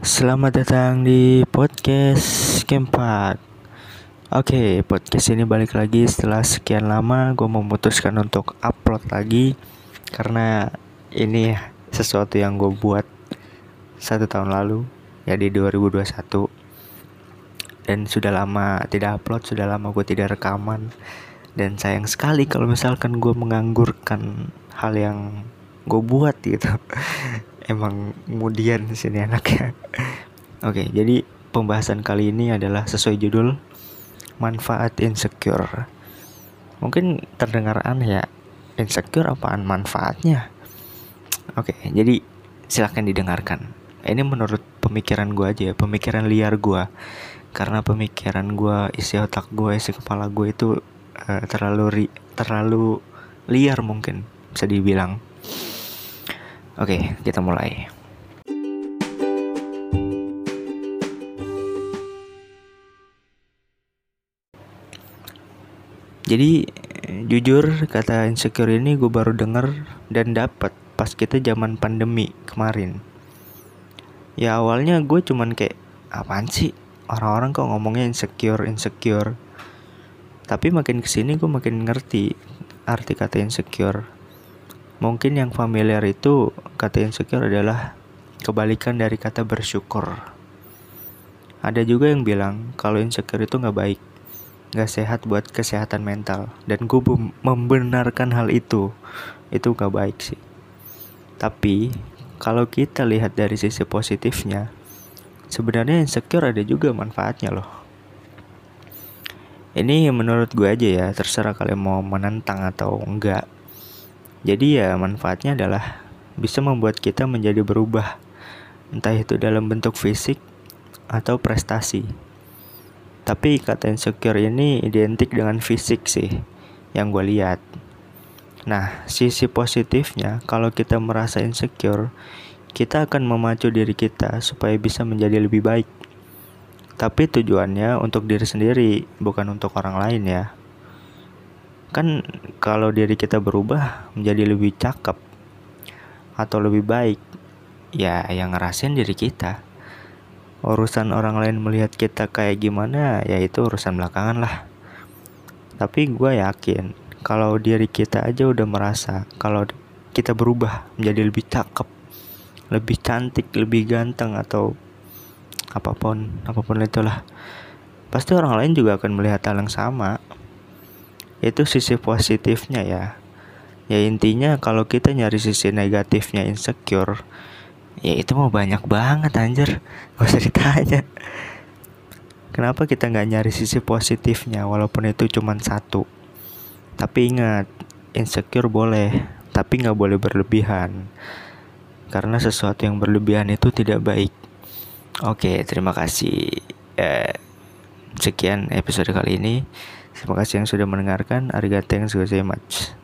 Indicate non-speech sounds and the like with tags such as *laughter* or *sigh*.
Selamat datang di podcast Keempat. Oke, podcast ini balik lagi setelah sekian lama gue memutuskan untuk upload lagi karena ini sesuatu yang gue buat satu tahun lalu ya di 2021 dan sudah lama tidak upload sudah lama gue tidak rekaman. Dan sayang sekali kalau misalkan gue menganggurkan hal yang gue buat gitu emang kemudian sini anaknya. *laughs* Oke jadi pembahasan kali ini adalah sesuai judul manfaat insecure. Mungkin terdengar aneh ya insecure apaan manfaatnya? Oke jadi silahkan didengarkan. Ini menurut pemikiran gue aja ya pemikiran liar gue karena pemikiran gue isi otak gue isi kepala gue itu uh, terlalu ri, terlalu liar mungkin bisa dibilang oke kita mulai. Jadi jujur kata insecure ini gue baru denger dan dapat pas kita zaman pandemi kemarin. Ya awalnya gue cuman kayak apaan sih? Orang-orang kok ngomongnya insecure insecure. Tapi makin ke sini gue makin ngerti arti kata insecure mungkin yang familiar itu kata insecure adalah kebalikan dari kata bersyukur ada juga yang bilang kalau insecure itu nggak baik nggak sehat buat kesehatan mental dan gue membenarkan hal itu itu nggak baik sih tapi kalau kita lihat dari sisi positifnya sebenarnya insecure ada juga manfaatnya loh. Ini menurut gue aja ya, terserah kalian mau menentang atau enggak. Jadi ya manfaatnya adalah bisa membuat kita menjadi berubah, entah itu dalam bentuk fisik atau prestasi. Tapi kata insecure ini identik dengan fisik sih, yang gue lihat. Nah, sisi positifnya kalau kita merasa insecure, kita akan memacu diri kita supaya bisa menjadi lebih baik. Tapi tujuannya untuk diri sendiri, bukan untuk orang lain ya. Kan kalau diri kita berubah menjadi lebih cakep atau lebih baik, ya yang ngerasain diri kita. Urusan orang lain melihat kita kayak gimana, ya itu urusan belakangan lah. Tapi gue yakin kalau diri kita aja udah merasa kalau kita berubah menjadi lebih cakep lebih cantik lebih ganteng atau apa pun apa pun itulah pasti orang lain juga akan melihat hal yang sama itu sisi positifnya ya ya intinya kalau kita nyari sisi negatifnya insecure ya itu mau banyak banget anjir gak usah ditanya kenapa kita nggak nyari sisi positifnya walaupun itu cuma satu tapi ingat insecure boleh tapi nggak boleh berlebihan karena sesuatu yang berlebihan itu tidak baik. Oke, terima kasih. Eh, sekian episode kali ini. Terima kasih yang sudah mendengarkan. Arigatou gozaimasu.